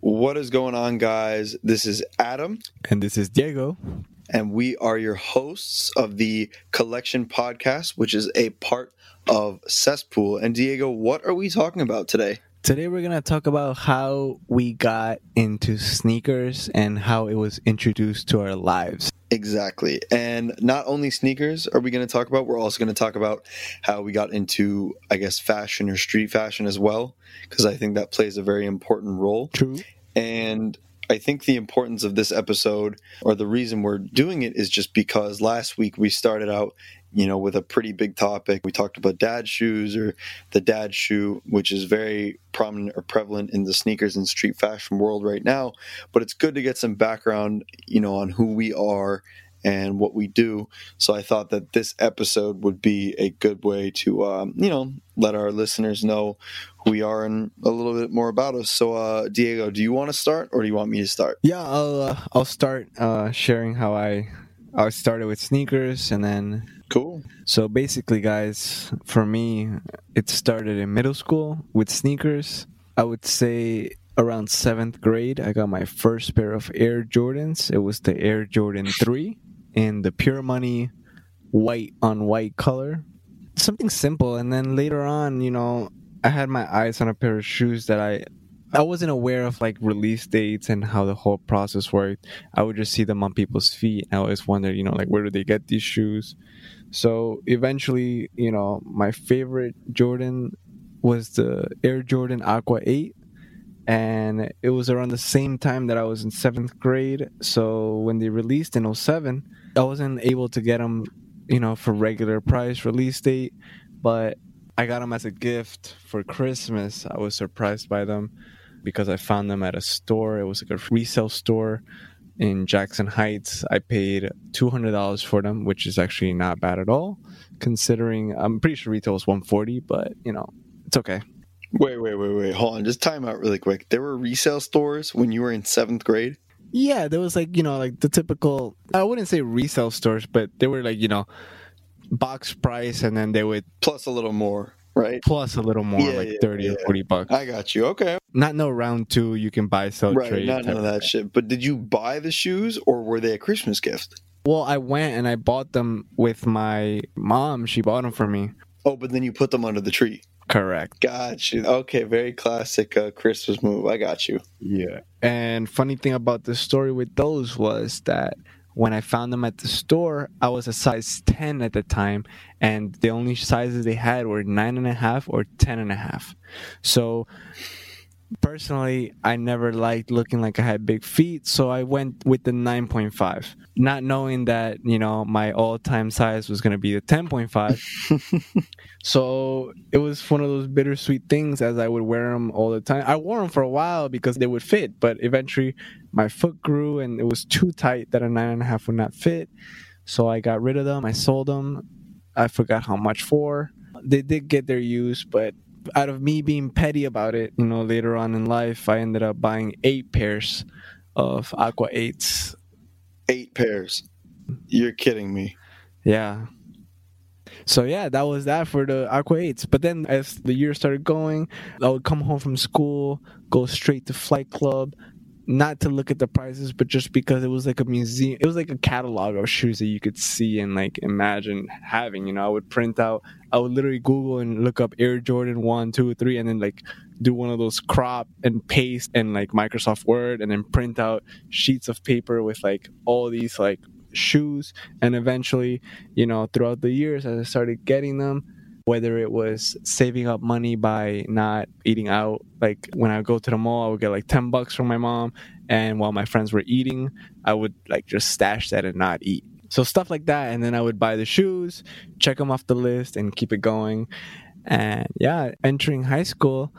What is going on, guys? This is Adam, And this is Diego. and we are your hosts of the Collection Podcast, which is a part of Cesspool. And Diego, what are we talking about today? Today we're going to talk about how we got into sneakers and how it was introduced to our lives. Exactly. And not only sneakers are we going to talk about, we're also going to talk about how we got into, I guess, fashion or street fashion as well, because I think that plays a very important role. True. And I think the importance of this episode, or the reason we're doing it, is just because last week we started out, you know, with a pretty big topic. We talked about dad shoes or the dad shoe, which is very prominent or prevalent in the sneakers and street fashion world right now. But it's good to get some background, you know, on who we are and what we do. So I thought that this episode would be a good way to, um, you know, let our listeners know who we are and a little bit more about us. So, uh, Diego, do you want to start or do you want me to start? Yeah, I'll uh, I'll start uh, sharing how I I started with sneakers and then Cool. so basically guys, for me it started in middle school with sneakers. I would say around 7th grade I got my first pair of Air Jordans. It was the Air Jordan 3 in the pure money white on white color. Something simple and then later on, you know, I had my eyes on a pair of shoes that I I wasn't aware of like release dates and how the whole process worked. I would just see them on people's feet. And I always wondered, you know, like where do they get these shoes? So eventually, you know, my favorite Jordan was the Air Jordan Aqua 8 and it was around the same time that I was in 7th grade. So when they released in 07, I wasn't able to get them, you know, for regular price release date, but I got them as a gift for Christmas. I was surprised by them because I found them at a store. It was like a resale store in Jackson Heights. I paid $200 for them, which is actually not bad at all considering I'm pretty sure retail was 140, but you know, it's okay. Wait, wait, wait, wait. Hold on. Just time out really quick. There were resale stores when you were in seventh grade. Yeah, there was like, you know, like the typical I wouldn't say resale stores, but they were like, you know, box price and then they would Plus a little more, right? plus a little more, Yeah, like yeah, 30 yeah. or 40 bucks. I got you. Okay. Not no round two, you can buy, sell, right. trade. Not none of that shit. But did you buy the shoes or were they a Christmas gift? Well, I went and I bought them with my mom. She bought them for me. Oh, but then you put them under the tree. Correct. Got you. Okay. Very classic uh, Christmas move. I got you. Yeah. And funny thing about the story with those was that when I found them at the store, I was a size 10 at the time, and the only sizes they had were nine and a half or ten and a half. So personally, I never liked looking like I had big feet, so I went with the 9.5, not knowing that, you know, my all time size was going to be the 10.5. So it was one of those bittersweet things as I would wear them all the time. I wore them for a while because they would fit, but eventually my foot grew and it was too tight that a nine and a half would not fit. So I got rid of them. I sold them. I forgot how much for. They did get their use, but out of me being petty about it, you know, later on in life, I ended up buying eight pairs of Aqua 8s. Eight pairs. You're kidding me. Yeah. So yeah, that was that for the Aqua 8s. But then as the year started going, I would come home from school, go straight to Flight Club, not to look at the prices, but just because it was like a museum. It was like a catalog of shoes that you could see and like imagine having. You know, I would print out. I would literally Google and look up Air Jordan one, two, three, and then like do one of those crop and paste and like Microsoft Word, and then print out sheets of paper with like all these like shoes and eventually you know throughout the years as i started getting them whether it was saving up money by not eating out. Like when i would go to the mall i would get like 10 bucks from my mom and while my friends were eating i would like just stash that and not eat. So stuff like that and then i would buy the shoes check them off the list and keep it going. And yeah entering high school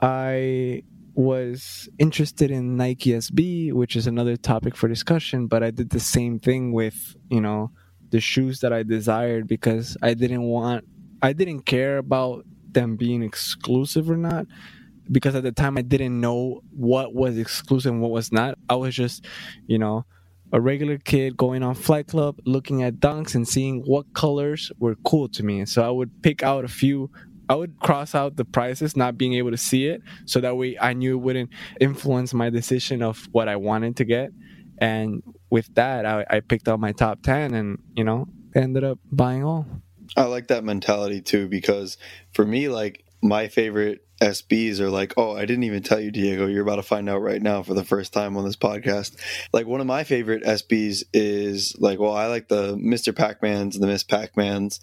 i was interested in Nike SB, which is another topic for discussion, but I did the same thing with, you know, the shoes that I desired because I didn't want I didn't care about them being exclusive or not because at the time I didn't know what was exclusive and what was not. I was just, you know, a regular kid going on Flight Club, looking at dunks and seeing what colors were cool to me. So I would pick out a few I would cross out the prices, not being able to see it, so that way I knew it wouldn't influence my decision of what I wanted to get. And with that, I, I picked out my top ten, and you know, ended up buying all. I like that mentality too because for me, like my favorite SBs are like, oh, I didn't even tell you, Diego. You're about to find out right now for the first time on this podcast. Like one of my favorite SBs is like, well, I like the Mr. Pac-Mans, the Miss Pac-Mans,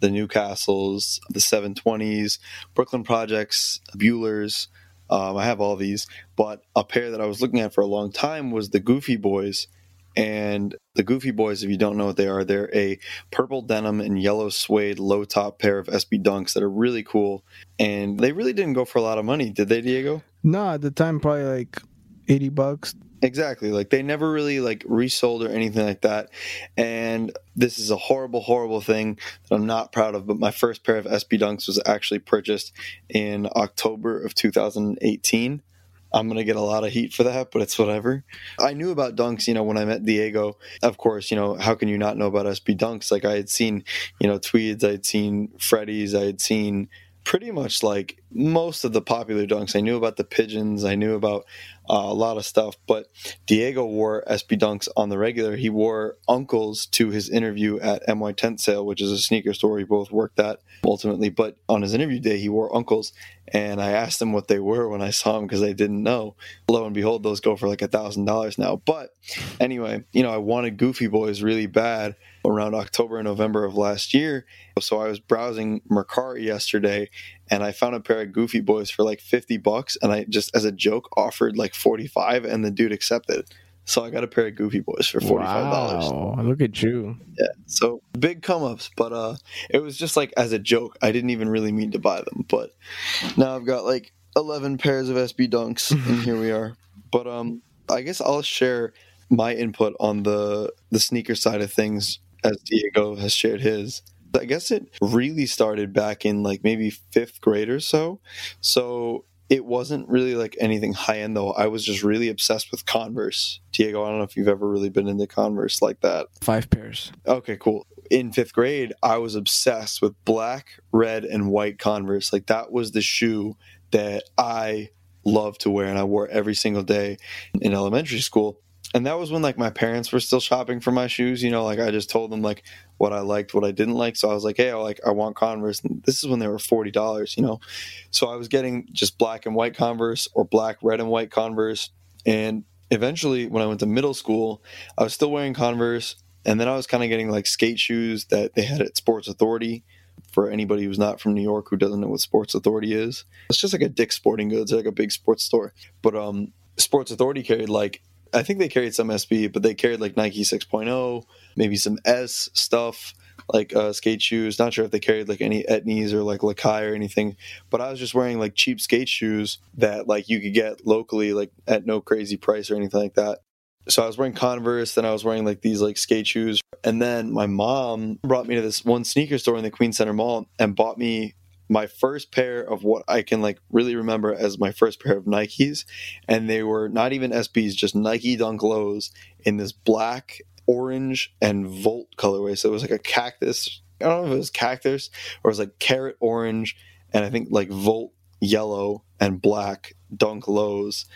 the Newcastles, the 720s, Brooklyn Projects, Bueller's. Um, I have all these, but a pair that I was looking at for a long time was the Goofy Boys. And the Goofy Boys, if you don't know what they are, they're a purple denim and yellow suede low top pair of SB Dunks that are really cool. And they really didn't go for a lot of money, did they, Diego? No, at the time, probably like 80 bucks. Exactly. Like they never really like resold or anything like that. And this is a horrible, horrible thing that I'm not proud of. But my first pair of SB Dunks was actually purchased in October of 2018. I'm going to get a lot of heat for that, but it's whatever. I knew about dunks, you know, when I met Diego. Of course, you know, how can you not know about SB dunks? Like I had seen, you know, Tweeds, I had seen Freddy's, I had seen pretty much like most of the popular dunks. I knew about the pigeons, I knew about uh, a lot of stuff. But Diego wore SB Dunks on the regular. He wore Uncles to his interview at MY Tent Sale, which is a sneaker store we both worked at ultimately. But on his interview day, he wore Uncles. And I asked him what they were when I saw him because I didn't know. Lo and behold, those go for like a thousand dollars now. But anyway, you know, I wanted Goofy Boys really bad around October and November of last year. So I was browsing Mercari yesterday and I found a pair of Goofy Boys for like 50 bucks. And I just, as a joke, offered like 45 and the dude accepted. So I got a pair of Goofy Boys for $45. Wow, look at you. Yeah. So big come ups, but uh it was just like as a joke. I didn't even really mean to buy them, but now I've got like 11 pairs of SB Dunks and here we are. But um I guess I'll share my input on the the sneaker side of things as Diego has shared his. I guess it really started back in like maybe fifth grade or so. So it wasn't really like anything high end though. I was just really obsessed with Converse. Diego, I don't know if you've ever really been into Converse like that. Five pairs. Okay, cool. In fifth grade, I was obsessed with black, red, and white Converse. Like that was the shoe that I loved to wear and I wore every single day in elementary school and that was when like my parents were still shopping for my shoes you know like i just told them like what i liked what i didn't like. So i was like hey i like i want converse. And this is when they were $40 you know? So i was getting just black and white converse or black red and white converse. And eventually when i went to middle school i was still wearing converse. And then i was kind of getting like skate shoes that they had at sports authority for anybody who's not from New York who doesn't know what Sports Authority is, it's just like a Dick's Sporting Goods, like a big sports store. But um, Sports Authority carried like I think they carried some SB, but they carried like Nike 6.0, maybe some S stuff, like uh, skate shoes. Not sure if they carried like any Etnies or like Lakai or anything, but I was just wearing like cheap skate shoes that like you could get locally, like at no crazy price or anything like that. So I was wearing Converse, then I was wearing like these like skate shoes, and then my mom brought me to this one sneaker store in the Queens Center Mall and bought me my first pair of what I can like really remember as my first pair of Nikes, and they were not even SBs, just Nike Dunk Lows in this black, orange, and Volt colorway. So it was like a cactus. I don't know if it was cactus or it was like carrot orange, and I think like Volt yellow and black Dunk Lows.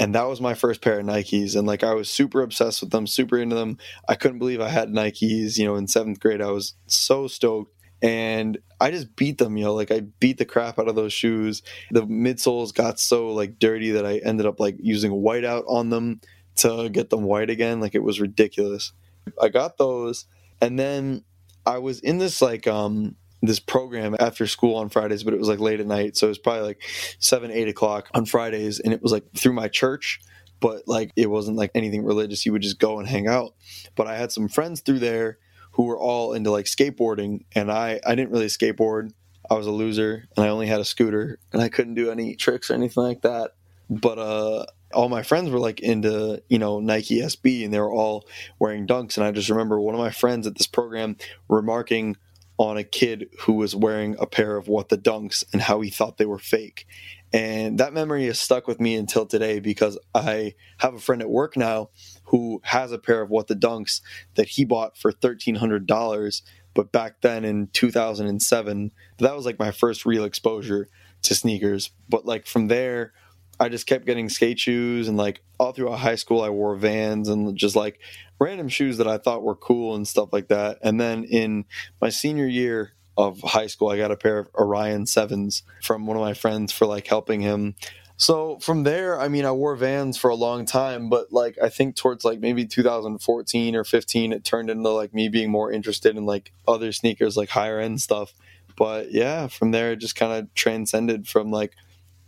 And that was my first pair of Nikes. And like I was super obsessed with them, super into them. I couldn't believe I had Nikes. You know, in seventh grade, I was so stoked and I just beat them, you know, like I beat the crap out of those shoes. The midsoles got so like dirty that I ended up like using whiteout on them to get them white again. Like it was ridiculous. I got those, and then I was in this like um this program after school on Fridays, but it was like late at night, so it was probably like seven, eight o'clock on Fridays, and it was like through my church but like it wasn't like anything religious. You would just go and hang out. But I had some friends through there who were all into like skateboarding and I I didn't really skateboard. I was a loser and I only had a scooter and I couldn't do any tricks or anything like that. But uh all my friends were like into, you know, Nike SB and they were all wearing dunks and I just remember one of my friends at this program remarking on a kid who was wearing a pair of what the dunks and how he thought they were fake. And that memory has stuck with me until today because I have a friend at work now who has a pair of what the dunks that he bought for $1300 but back then in 2007, that was like my first real exposure to sneakers. But like from there, I just kept getting skate shoes and like all throughout high school I wore Vans and just like random shoes that I thought were cool and stuff like that. And then in my senior year of high school, I got a pair of Orion 7s from one of my friends for like helping him. So from there, I mean, I wore Vans for a long time, but like I think towards like maybe 2014 or 15, it turned into like me being more interested in like other sneakers, like higher end stuff. But yeah, from there, it just kind of transcended from like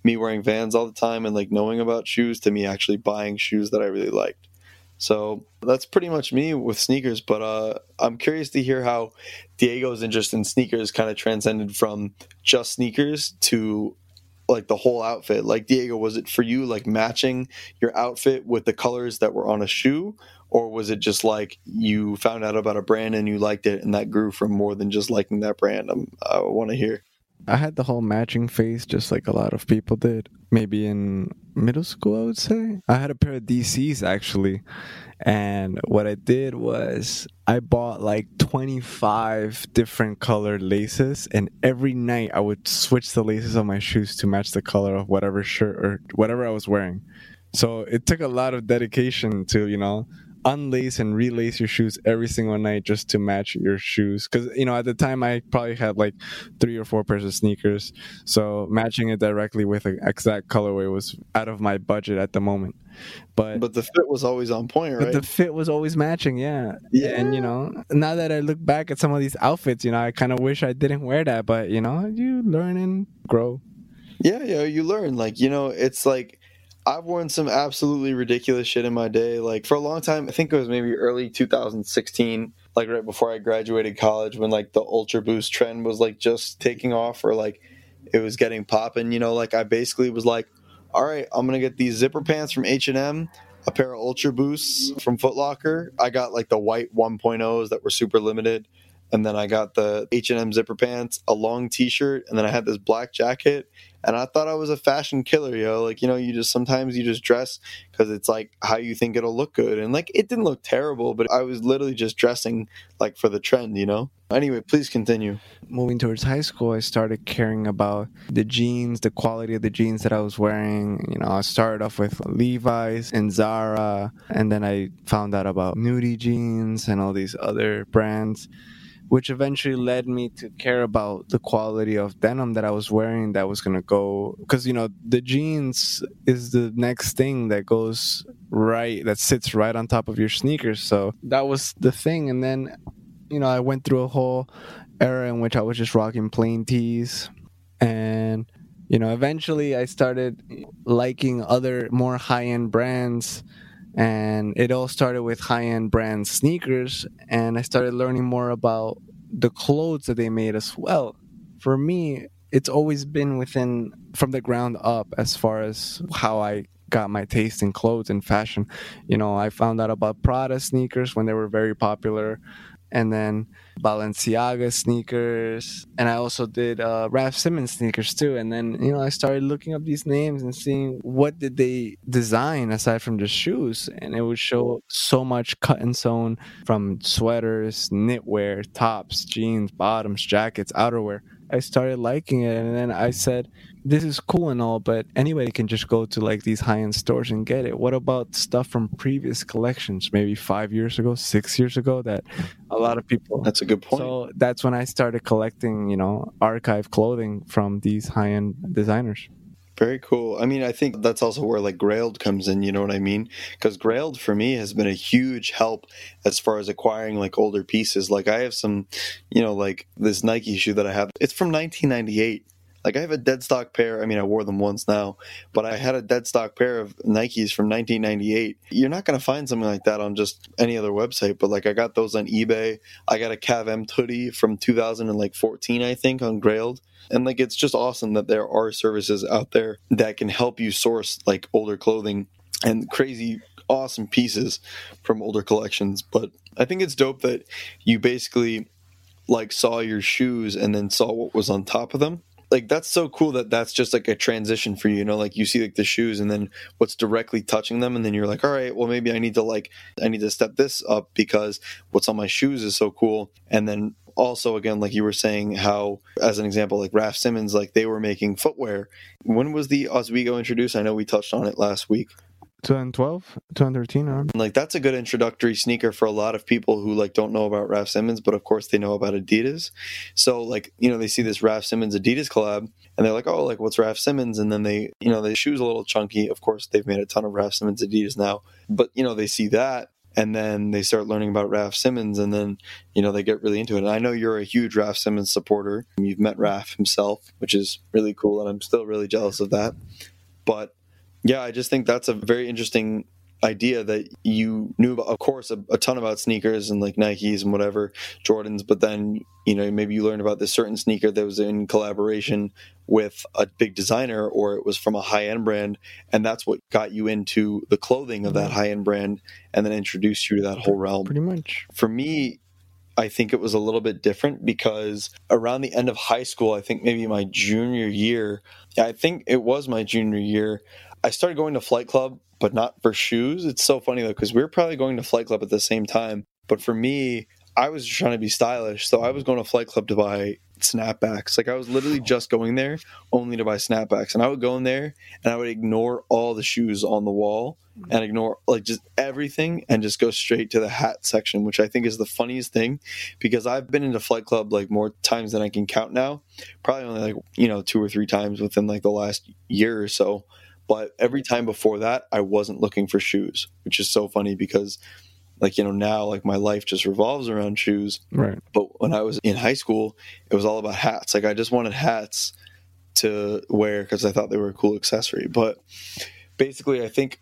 me wearing Vans all the time and like knowing about shoes to me actually buying shoes that I really liked. So that's pretty much me with sneakers. But uh, I'm curious to hear how Diego's interest in sneakers kind of transcended from just sneakers to like the whole outfit. Like Diego, was it for you like matching your outfit with the colors that were on a shoe? Or was it just like you found out about a brand and you liked it and that grew from more than just liking that brand? I'm, I want to hear. I had the whole matching phase just like a lot of people did. Maybe in middle school, I would say. I had a pair of DCs actually. And what I did was I bought like 25 different colored laces. And every night I would switch the laces on my shoes to match the color of whatever shirt or whatever I was wearing. So it took a lot of dedication to, you know, unlace and relace your shoes every single night just to match your shoes. Because you know at the time i probably had like three or four pairs of sneakers. So matching it directly with an exact colorway was out of my budget at the moment. But but the fit was always on point right but the fit was always matching yeah. Yeah. And you know now that i look back at some of these outfits you know i kind of wish i didn't wear that but you know you learn and grow. Yeah yeah you learn. Like you know it's like I've worn some absolutely ridiculous shit in my day. Like for a long time, I think it was maybe early 2016, like right before I graduated college, when like the Ultra Boost trend was like just taking off or like it was getting popping. You know, like I basically was like, all right, I'm gonna get these zipper pants from H and M, a pair of Ultra Boosts from Foot Locker. I got like the white 1.0s that were super limited and then I got the H&M zipper pants, a long t-shirt, and then I had this black jacket and I thought I was a fashion killer, yo. Like, you know, you just sometimes you just dress because it's like how you think it'll look good. And like, it didn't look terrible, but I was literally just dressing like for the trend, you know? Anyway, please continue. Moving towards high school, I started caring about the jeans, the quality of the jeans that I was wearing. You know, I started off with Levi's and Zara, and then I found out about Nudie jeans and all these other brands which eventually led me to care about the quality of denim that I was wearing that was going to go because you know the jeans is the next thing that goes right that sits right on top of your sneakers. So that was the thing. And then you know I went through a whole era in which I was just rocking plain tees. And you know eventually I started liking other more high-end brands and it all started with high-end brand sneakers and i started learning more about the clothes that they made as well. For me it's always been within from the ground up as far as how i got my taste in clothes and fashion. You know i found out about prada sneakers when they were very popular and then Balenciaga sneakers, and I also did uh, Raf Simons sneakers too. And then you know I started looking up these names and seeing what did they design aside from just shoes, and it would show so much cut and sewn from sweaters, knitwear, tops, jeans, bottoms, jackets, outerwear. I started liking it, and then I said, "This is cool and all, but anybody can just go to like these high-end stores and get it. What about stuff from previous collections, maybe five years ago, six years ago, that a lot of people?" That's a good point. So that's when I started collecting, you know, archive clothing from these high-end designers. Very cool. I mean, I think that's also where like Grailed comes in, you know what I mean? Because Grailed for me has been a huge help as far as acquiring like older pieces. Like I have some, you know, like this Nike shoe that I have. It's from 1998. Like I have a dead stock pair. I mean, I wore them once now, but I had a dead stock pair of Nikes from 1998. You're not going to find something like that on just any other website, but like I got those on eBay. I got a Cav Empt hoodie from 2014, I think, on Grailed. And like it's just awesome that there are services out there that can help you source like older clothing and crazy awesome pieces from older collections. But I think it's dope that you basically like saw your shoes and then saw what was on top of them like that's so cool that that's just like a transition for you you know like you see like the shoes and then what's directly touching them and then you're like all right well maybe i need to like i need to step this up because what's on my shoes is so cool and then Also, again, like you were saying, how, as an example, like Raf Simons like they were making footwear. When was the Ozweego introduced? I know we touched on it last week. 2012, 2013, or Like that's a good introductory sneaker for a lot of people who like don't know about Raf Simons, but of course they know about Adidas. So like you know they see this Raf Simons Adidas collab and they're like, oh, like what's Raf Simons? And then they you know the shoes a little chunky. Of course they've made a ton of Raf Simons Adidas now, but you know they see that and then they start learning about Raf Simons, and then you know they get really into it. And I know you're a huge Raf Simons supporter. You've met Raf himself, which is really cool, and I'm still really jealous of that. But yeah, I just think that's a very interesting idea that you knew about, of course, a, a, ton about sneakers and like Nikes and whatever, Jordans, but then, you know, maybe you learned about this certain sneaker that was in collaboration with a big designer or it was from a high end brand. And that's what got you into the clothing of that mm-hmm. high end brand and then introduced you to that whole realm. Pretty much. For me, I think it was a little bit different because around the end of high school, I think maybe my junior year, I think it was my junior year, I started going to Flight Club, but not for shoes. It's so funny though, because we were probably going to Flight Club at the same time. But for me, I was just trying to be stylish. So I was going to Flight Club to buy snapbacks. Like I was literally just going there only to buy snapbacks. And I would go in there and I would ignore all the shoes on the wall and ignore like just everything and just go straight to the hat section, which I think is the funniest thing because I've been into Flight Club like more times than I can count now. Probably only like, you know, two or three times within like the last year or so. But every time before that, I wasn't looking for shoes, which is so funny because, like, you know, now, like, my life just revolves around shoes. Right. But when I was in high school, it was all about hats. Like, I just wanted hats to wear because I thought they were a cool accessory. But basically, I think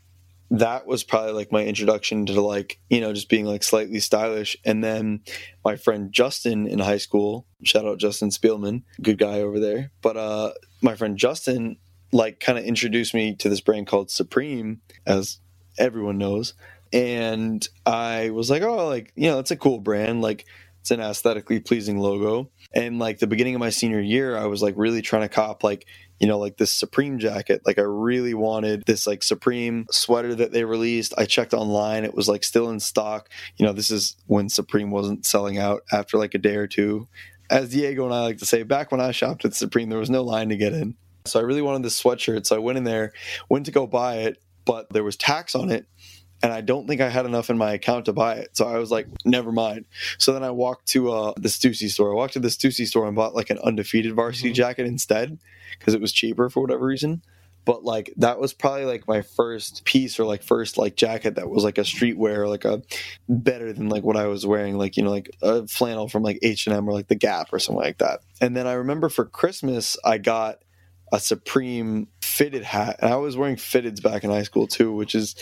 that was probably like my introduction to like you know just being like slightly stylish and then my friend justin in high school shout out justin spielman good guy over there but uh my friend justin like kind of introduced me to this brand called Supreme, as everyone knows. And I was like, oh, like, you know, it's a cool brand. Like, it's an aesthetically pleasing logo. And like the beginning of my senior year, I was like really trying to cop like, you know, like this Supreme jacket. Like I really wanted this like Supreme sweater that they released. I checked online, it was like still in stock. You know, this is when Supreme wasn't selling out after like a day or two. As Diego and I like to say, back when I shopped at Supreme, there was no line to get in. So I really wanted this sweatshirt. So I went in there, went to go buy it, but there was tax on it. And I don't think I had enough in my account to buy it. So I was like, never mind. So then I walked to uh, the Stussy store. I walked to the Stussy store and bought like an undefeated varsity mm-hmm. jacket instead because it was cheaper for whatever reason but like that was probably like my first piece or like first like jacket that was like a streetwear like a better than like what i was wearing like you know like a flannel from like h&m or like the gap or something like that and then i remember for christmas i got a Supreme fitted hat. And I was wearing fitteds back in high school too, which is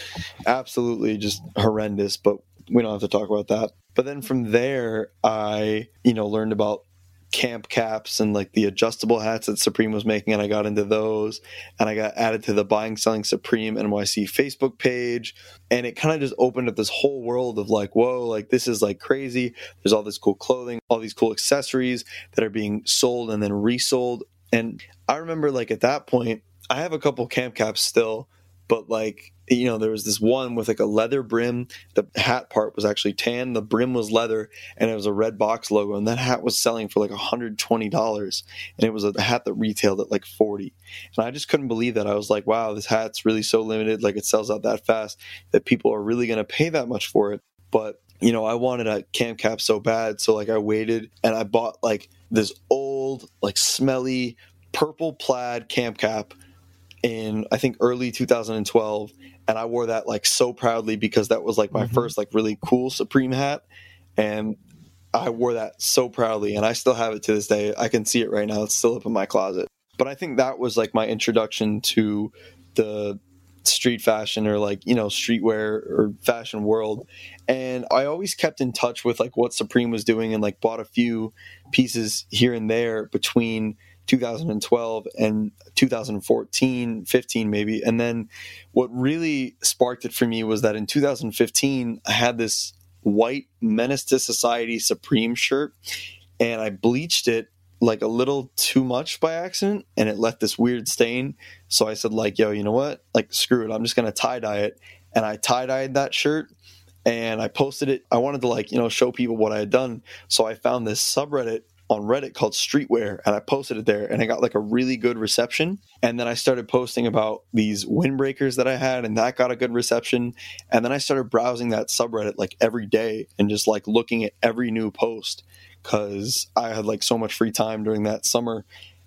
absolutely just horrendous, but we don't have to talk about that. But then from there, I, you know, learned about camp caps and like the adjustable hats that Supreme was making, and I got into those. And I got added to the Buying Selling Supreme NYC Facebook page. And it kind of just opened up this whole world of like, whoa, like this is like crazy. There's all this cool clothing, all these cool accessories that are being sold and then resold and I remember like at that point, I have a couple camp caps still, but like you know there was this one with like a leather brim. The hat part was actually tan. The brim was leather and it was a red box logo and that hat was selling for like $120 and it was a hat that retailed at like 40 and i just couldn't believe that. I was like wow this hat's really so limited. Like it sells out that fast that people are really going to pay that much for it. But you know i wanted a camp cap so bad so like i waited and i bought like this old, like smelly purple plaid camp cap in I think early 2012 and I wore that like so proudly because that was like my mm-hmm. first like really cool Supreme hat and I wore that so proudly and I still have it to this day. I can see it right now. It's still up in my closet. But I think that was like my introduction to the street fashion or like you know streetwear or fashion world and i always kept in touch with like what supreme was doing and like bought a few pieces here and there between 2012 and 2014 15 maybe and then what really sparked it for me was that in 2015 i had this white menace to society supreme shirt and i bleached it like a little too much by accident and it left this weird stain. So I said like, yo, you know what? Like screw it. I'm just going to tie dye it. And I tie dyed that shirt and I posted it. I wanted to like, you know, show people what I had done. So I found this subreddit on Reddit called Streetwear and I posted it there and I got like a really good reception. And then I started posting about these windbreakers that I had and that got a good reception. And then I started browsing that subreddit like every day and just like looking at every new post because I had like so much free time during that summer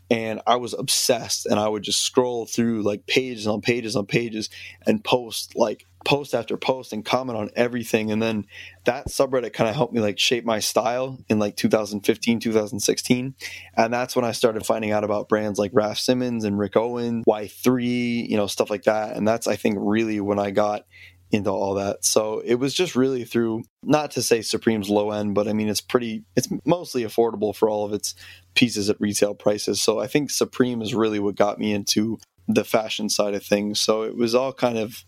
and I was obsessed and I would just scroll through like pages on pages on pages and post like post after post and comment on everything and then that subreddit kind of helped me like shape my style in like 2015 2016 and that's when I started finding out about brands like Raf Simons and Rick Owen Y3 you know stuff like that and that's I think really when I got into all that. So it was just really through not to say Supreme's low end, but I mean it's pretty it's mostly affordable for all of its pieces at retail prices. So I think Supreme is really what got me into the fashion side of things. So it was all kind of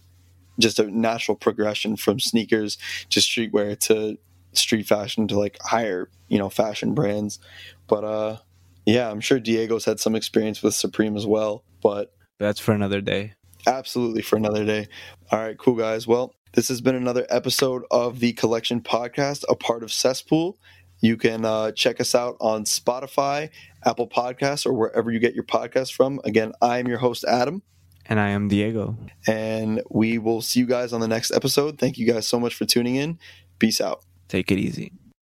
just a natural progression from sneakers to streetwear to street fashion to like higher, you know, fashion brands. But uh yeah, I'm sure Diego's had some experience with Supreme as well, but that's for another day. Absolutely for another day. All right, cool guys. Well, this has been another episode of the Collection Podcast, a part of Cesspool. You can uh, check us out on Spotify, Apple Podcasts, or wherever you get your podcast from. Again, I am your host, Adam. And I am Diego. And we will see you guys on the next episode. Thank you guys so much for tuning in. Peace out. Take it easy.